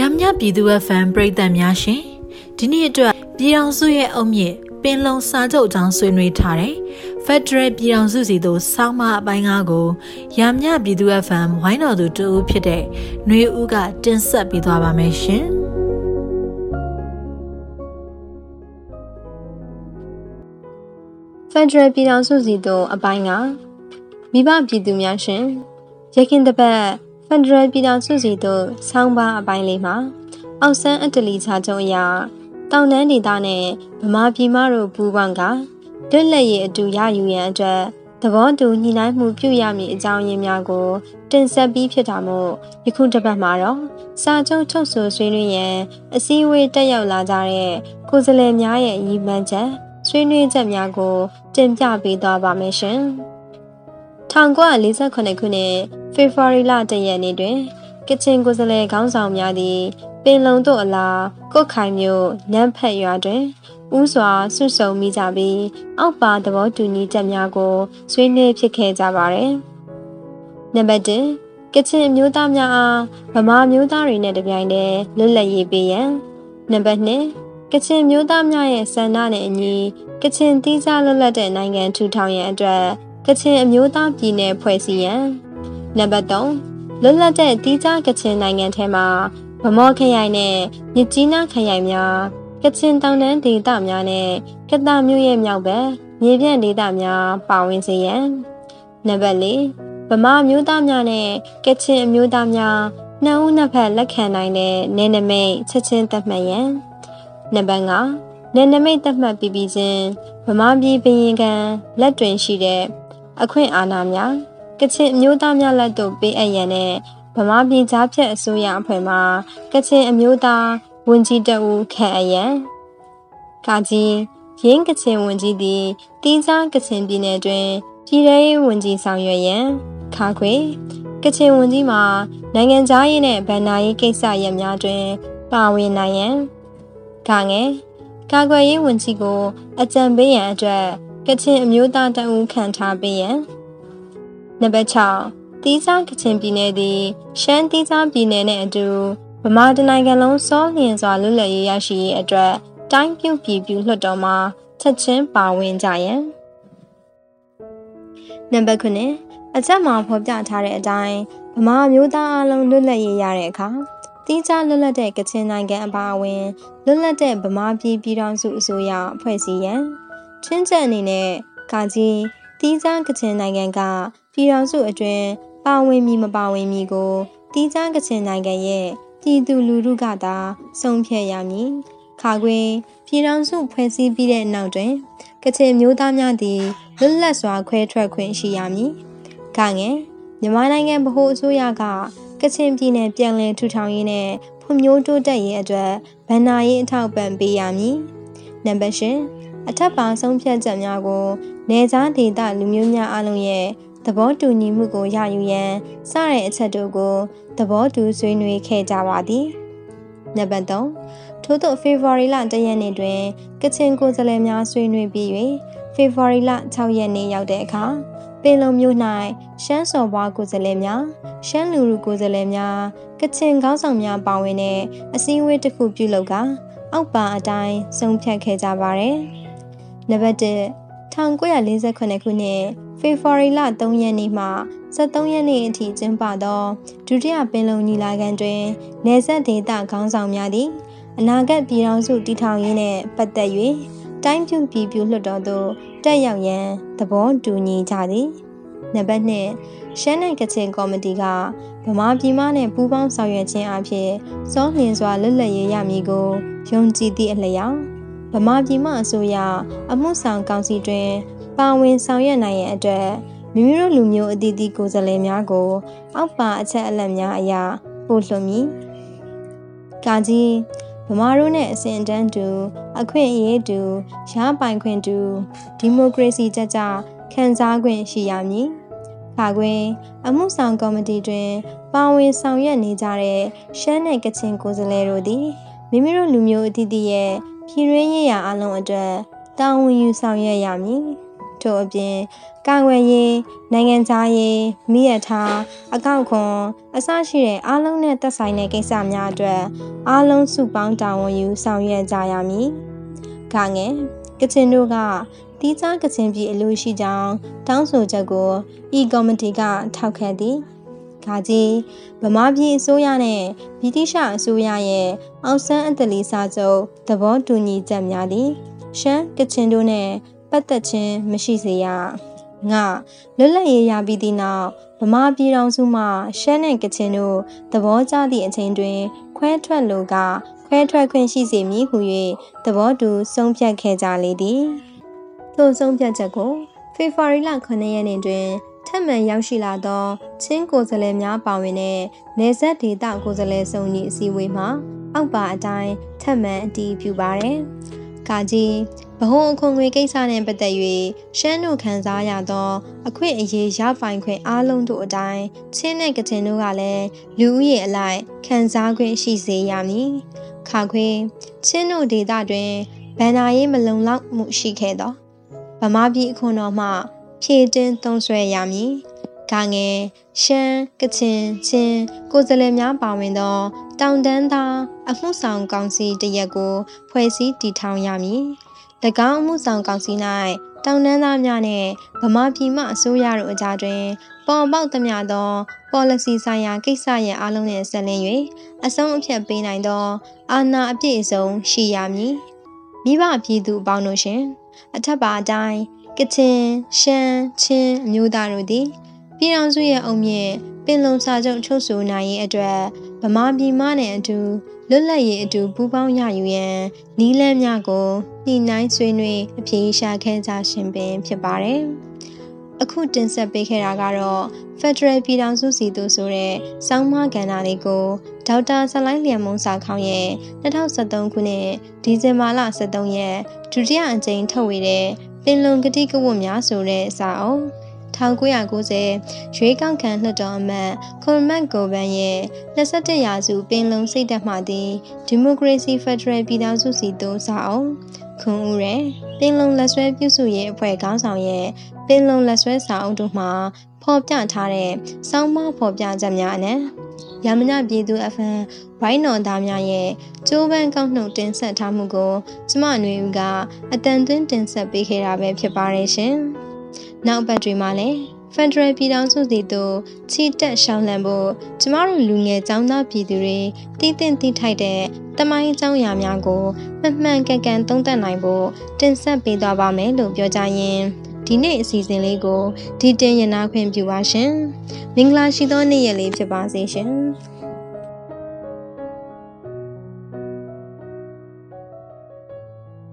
ရမြပြည်သူ့ဖန်ပရိသတ်များရှင်ဒီနေ့အတွက်ပြည်အောင်စုရဲ့အုံမြင့်ပင်လုံစာချုပ်အကြောင်းဆွေးနွေးထားတယ်။ Federal ပြည်အောင်စုစီတို့ဆောင်းမအပိုင်းကားကိုရမြပြည်သူ့ဖန်ဝိုင်းတော်သူတူဖြစ်တဲ့ຫນွေဦးကတင်ဆက်ပေးသွားပါမယ်ရှင်။ Federal ပြည်ထောင်စုစီတို့အပိုင်းကမိဘပြည်သူများရှင်ရခင်တပတ် ဖက်ဒရယ်ပြည်ထောင်စုစီတို့ဆောင်းပါအပိုင်းလေးမှာအောက်ဆန်းအတလီချာချုံအရာတောင်တန်းဒေသနဲ့ဗမာပြည်မတို့ပူးပေါင်းကတွက်လက်ရည်အတူရယူရန်အတွက်သဘောတူညှိနှိုင်းမှုပြုရမည့်အကြောင်းရင်းများကို တင်ဆက်ပြီးဖြစ်တာမို့ယခုတစ်ပတ်မှာတော့စာချုပ်ထုတ်ဆိုဆွေးနွေးရန်အစည်းအဝေးတက်ရောက်လာကြတဲ့ကိုယ်စားလှယ်များရဲ့ရည်မှန်းချက်ဆွေးနွေးချက်များကိုတင်ပြပေးသွားပါမယ်ရှင်။ 1948ခုနှစ်ဖေဖော်ဝါရီလတရက်နေ့တွင်ကချင်ကိုယ်စားလှယ်ခေါင်းဆောင်များသည်ပင်လုံတို့အလားကုတ်ခိုင်မြို့နန်းဖက်ရွာတွင်ဥစွာဆွဆုံမိကြပြီးအောက်ပါသဘောတူညီချက်များကိုဆွေးနွေးဖြစ်ခဲ့ကြပါသည်။နံပါတ်1ကချင်အမျိုးသားများအားဗမာမျိုးသားတွေနဲ့တပြိုင်တည်းလွတ်လပ်ရေးပေးရန်နံပါတ်2ကချင်မျိုးသားများရဲ့ဆန္ဒနဲ့အညီကချင်တီးခြားလွတ်လပ်တဲ့နိုင်ငံထူထောင်ရန်အတွက် ကချင်အမျိုးသားပြည်နယ်ဖွဲ့စည်းရန်နံပါတ်3လွတ်လပ်တဲ့တီးခြားကချင်နိုင်ငံထဲမှာဗမောခရိုင်နဲ့မြစ်ကြီးနားခရိုင်များကချင်တောင်တန်းဒေသများနဲ့ကတမြို့ရဲ့မြောက်ဘက်မြေပြန့်ဒေသများပါဝင်စေရန်နံပါတ်4ဗမာမျိုးသားများနဲ့ကချင်အမျိုးသားများနှစ်ဦးနှစ်ဖက်လက်ခံနိုင်တဲ့နယ်နိမိတ်ချက်ချင်းသတ်မှတ်ရန်နံပါတ်5နယ်နိမိတ်သတ်မှတ်ပြီးပြီးချင်းဗမာပြည်ပြည်ရင်ကန်လက်တွင်ရှိတဲ့ အခွင့်အာဏာများကချင်အမျိုးသားများလက်သို့ပေးအပ်ရန်နဲ့ဗမာပြည်ကြားဖြတ်အစိုးရအဖွဲ့မှကချင်အမျိုးသားဝန်ကြီးတအူခန့်အပ်ရန်ကာကြီးရင်းကချင်ဝန်ကြီးသည်တင်းစားကချင်ပြည်နယ်တွင်ပြည်ထောင်ရေးဝန်ကြီးဆောင်ရွက်ရန်ခါခွေကချင်ဝန်ကြီးမှာနိုင်ငံသားရေးနဲ့ဗန်နာရေးကိစ္စရပ်များတွင်ပါဝင်နိုင်ရန်ခါငယ်ကာကွယ်ရေးဝန်ကြီးကိုအကြံပေးရန်အတွက် ကချင်အမျိုးသားတအုပ်ခံထားပေးရန်နံပါတ်6တီးစားကချင်ပြည်နယ်သည်ရှမ်းတီးစားပြည်နယ်နဲ့အတူဗမာတနိုင်ငံလုံးစောလျင်စွာလွတ်လပ်ရေးရရှိရေးအတွက်တိုင်းပြုပြည်ပြုလွှတ်တော်မှာချက်ချင်းပါဝင်ကြရန်နံပါတ်9အချက်မှာဖော်ပြထားတဲ့အတိုင်းဗမာမျိုးသားအလုံးလွတ်လပ်ရေးရတဲ့အခါတီးခြားလွတ်လပ်တဲ့ကချင်နိုင်ငံအပါအဝင်လွတ်လပ်တဲ့ဗမာပြည်ပြည်ထောင်စုအစိုးရဖွဲ့စည်းရန် ချင်းချက်အနေနဲ့ကာကြီးတီးစားကချင်နိုင်ငံကပြည်ထောင်စုအတွင်းပါဝင်မည်မပါဝင်မည်ကိုတီးစားကချင်နိုင်ငံရဲ့ပြည်သူလူထုကသာဆုံးဖြတ်ရမည်ခါခွေပြည်ထောင်စုဖွဲ့စည်းပြီးတဲ့နောက်တွင်ကချင်မျိုးသားများသည်လွတ်လပ်စွာခွဲထွက်ခွင့်ရှိရမည်။ကငယ်မြန်မာနိုင်ငံဗဟိုအစိုးရကကချင်ပြည်နယ်ပြည်လည်ထူထောင်ရေးနဲ့ဖွံ့ဖြိုးတိုးတက်ရေးအတွက်ဗန်နာရေးအထောက်ပံ့ပေးရမည်။နံပါတ်၈ အထက်ပါဆုံးဖြတ်ချက်များကိုနေသားဒေသလူမျိုးများအလုံးရဲ့သဘောတူညီမှုကိုရယူရန်စတဲ့အချက်တို့ကိုသဘောတူဆွေးနွေးခဲ့ကြပါသည်နံပါတ်3ထို့သောဖေဖော်ဝါရီလ1ရက်နေ့တွင်ကချင်ကိုယ်စားလှယ်များဆွေးနွေးပြီး၍ဖေဖော်ဝါရီလ6ရက်နေ့ရောက်တဲ့အခါပင်လုံမြို့၌ရှမ်းစော်ဘွားကိုယ်စားလှယ်များရှမ်းလူလူကိုယ်စားလှယ်များကချင်ခေါင်းဆောင်များပါဝင်တဲ့အစည်းအဝေးတစ်ခုပြုလုပ်ကအောက်ပါအတိုင်းဆုံးဖြတ်ခဲ့ကြပါတယ်။ နံပါတ်1 1948ခုနှစ်ဖေဖော်ဝါရီလ3ရက်နေ့မှ23ရက်နေ့အထိကျင်းပသောဒုတိယပင်လုံညီလာခံတွင်နေဆက်ဒေသခေါင်းဆောင်များသည်အနာဂတ်ပြည်ထောင်စုတည်ထောင်ရေးနှင့်ပတ်သက်၍တိုင်းပြုပြည်ပြုလွှတ်တော်သို့တက်ရောက်ရန်သဘောတူညီကြသည်နံပါတ်2ရှမ်းနိုင်ကချင်ကော်မတီကဗမာပြည်မနှင့်ပူးပေါင်းဆောင်ရွက်ခြင်းအပြင်စောလျင်စွာလွတ်လပ်ရေးရမည်ကိုယုံကြည်သည့်အလျောက် ဗမာပြည်မှအစိုးရအမှုဆောင်ကောင်စီတွင်ပါဝင်ဆောင်ရွက်နိုင်ရန်အတွက်မိမိတို့လူမျိုးအသီးသီးကိုယ်စားလှယ်များကို အောက်ပါအချက်အလက်များအရာပို့လွှတ်မည်။ကာကြီးဗမာတို့နဲ့အစဉ်တန်းတူ အခွင့်အရေးတူရပိုင်ခွင့်တူဒီမိုကရေစီကြကြခံစားခွင့်ရှိရမည်။ခါခွင်အမှုဆောင်ကော်မတီတွင် ပါဝင်ဆောင်ရွက်နေကြတဲ့ရှမ်းနယ်ကချင်ကိုယ်စားလှယ်တို့သည်မိမိတို့လူမျိုးအသီးသီးရဲ့ ပြည်ရင်းရေးရာအလုံးအတွက်တာဝန်ယူဆောင်ရွက်ရမည်ထို့အပြင်ကာဝယ်ရေးနိုင်ငံခြားရေးမိရထားအကောက်ခွန်အစရှိတဲ့အားလုံးနဲ့သက်ဆိုင်တဲ့ကိစ္စများအတွက်အားလုံးစုပေါင်းတာဝန်ယူဆောင်ရွက်ကြရမည်။ကငယ်ကချင်တို့ကတီးခြားကချင်ပြည်အလို့ရှိကြောင်းတောင်းဆိုချက်ကိုဤကော်မတီကထောက်ခံသည်။ ခါကြီးဗမာပြည်အစိုးရနဲ့ဗြိတိရှအစိုးရရဲ့အောင်ဆန်းအတလီစာချုပ်သဘောတူညီချက်များသည်ရှမ်းကချင်တို့နဲ့ပတ်သက်ခြင်းမရှိစေရငါလွတ်လပ်ရေးရပြီးသည့်နောက်ဗမာပြည်တော်စုမှရှမ်းနဲ့ကချင်တို့သဘောကျသည့်အချိန်တွင် ခွဲထွက်လိုကခွဲထွက်ခွင့်ရှိစေမည်ဟု၍သဘောတူဆုံးဖြတ်ခဲ့ကြလေသည်ထိုဆုံးဖြတ်ချက်ကိုဖေဖော်ဝါရီလ9ရက်နေ့တွင် ထပ်မံရောက်ရှိလာသောချင်းကိုယ်စားလှယ်များပါဝင်တဲ့နေဆက်ဒေတာကိုယ်စားလှယ်စုံကြီးအစည်းအဝေးမှာအောက်ပါအတိုင်းထပ်မံအတည်ပြုပါရယ်။ကာကြီးဗဟိုအခွန်ငွေကိစ္စနဲ့ပတ်သက်၍ရှမ်းတို့ခံစားရသော အခွင့်အရေးရပိုင်ခွင့်အားလုံးတို့အတိုင်းချင်းနဲ့ကချင်တို့ကလည်းလူဦးရေအလိုက်ခံစားခွင့်ရှိစေရမည်။ခါခွေချင်းတို့ဒေသတွင်ဗန္နာရေးမလုံလောက်မှုရှိခဲ့သောဗမာပြည်အခွန်တော်မှ ဖြည့်တင်းသုံးဆွဲရမည်။ကငယ်ရှမ်းကချင်ချင်းကိုယ်စားလှယ်များပါဝင်သော တောင်တန်းသားအမှုဆောင်ကောင်စီတရက်ကို ဖွဲ့စည်းတည်ထောင်ရမည်။၎င်းအမှုဆောင်ကောင်စီ၌တောင်တန်းသားများနှင့်ဗမာပြည်မှအစိုးရတို့အကြားတွင်ပေါ်ပေါက်သမျှသော policy ဆိုင်ရာကိစ္စရပ်အလုံးနှင့်ဆက်လင်း၍အဆုံးအဖြတ်ပေးနိုင်သော အာဏာအပြည့်အစုံရှိရမည်။မိဘပြည်သူအပေါင်းတို့ရှင်အထက်ပါအတိုင်း ကချင်ရှမ်းချင်းအမျိုးသားတို့သည်ပြည်တော်စုရဲ့အုံမြင့်ပင်လုံစာချုပ်ချုပ်ဆိုနိုင်ရေးအတွက်ဗမာပြည်မနဲ့အတူလွတ်လပ်ရေးအတူပူးပေါင်းရယူရန်နီးလန်းများကိုညှိနှိုင်းဆွေးနွေးအပြေရှားခဲ့ကြရှင်ပင်ဖြစ်ပါတယ်။အခုတင်ဆက်ပေးခဲ့တာကတော့ Federal ပြည်ထောင်စုစီတို့ဆိုတဲ့စောင်းမကဏ္ဍလေးကိုဒေါက်တာဆလိုင်းလျံမုံစာခေါင်းရဲ့2023ခုနှစ်ဒီဇင်ဘာလ23ရက်ဒုတိယအကြိမ်ထုတ်ဝေတဲ့ ပင်လုံကတိကဝတ်များဆိုတဲ့စာအုပ်1990ရွေးကောက်ခံလွှတ်တော်အမတ်ခွန်မတ်ကိုဗန်ရဲ့21ရာစုပင်လုံစိတ်သက်မှသည်ဒီမိုကရေစီဖက်ဒရယ်ပြည်ထောင်စုစီသို့စာအုပ်ခွန်ဦးရဲ့ပင်လုံလက်ဆွဲပြုစုရေးအဖွဲ့ခေါင်းဆောင်ရဲ့ပင်လုံလက်ဆွဲစာအုပ်တို့မှာဖော်ပြထားတဲ့စောင်းမဖော်ပြချက်များအနက် ရမညပြည်သူ FM ဘိုင်းတော်သားများရဲ့ကျိုးပန်းကောက်နှုတ်တင်ဆက်ထားမှုကို ကျမຫນွေဦးကအတန်သွင်းတင်ဆက်ပေးခဲ့တာပဲဖြစ်ပါတယ်ရှင်။နောက်ပတ်တွေမှာလည်းဖန်ဒရယ်ပြည်ထောင်စုစီတို့ချီတက်ရှောင်းလန်းဖို့ကျမတို့လူငယ်ចောင်းသားပြည်သူတွေတည်တင့်တည်ထိုက်တဲ့တမိုင်းចောင်းရာများကိုမှန်မှန်ကန်ကန်သုံးသပ်နိုင်ဖို့တင်ဆက်ပေးသွားပါမယ်လို့ပြောကြရင် ဒီနေ့အစီအစဉ်လေးကိုဒီတင်ရနာခွင့်ပြုပါရှင်။မင်္ဂလာရှိသောနေ့ရက်လေးဖြစ်ပါစေရှင်။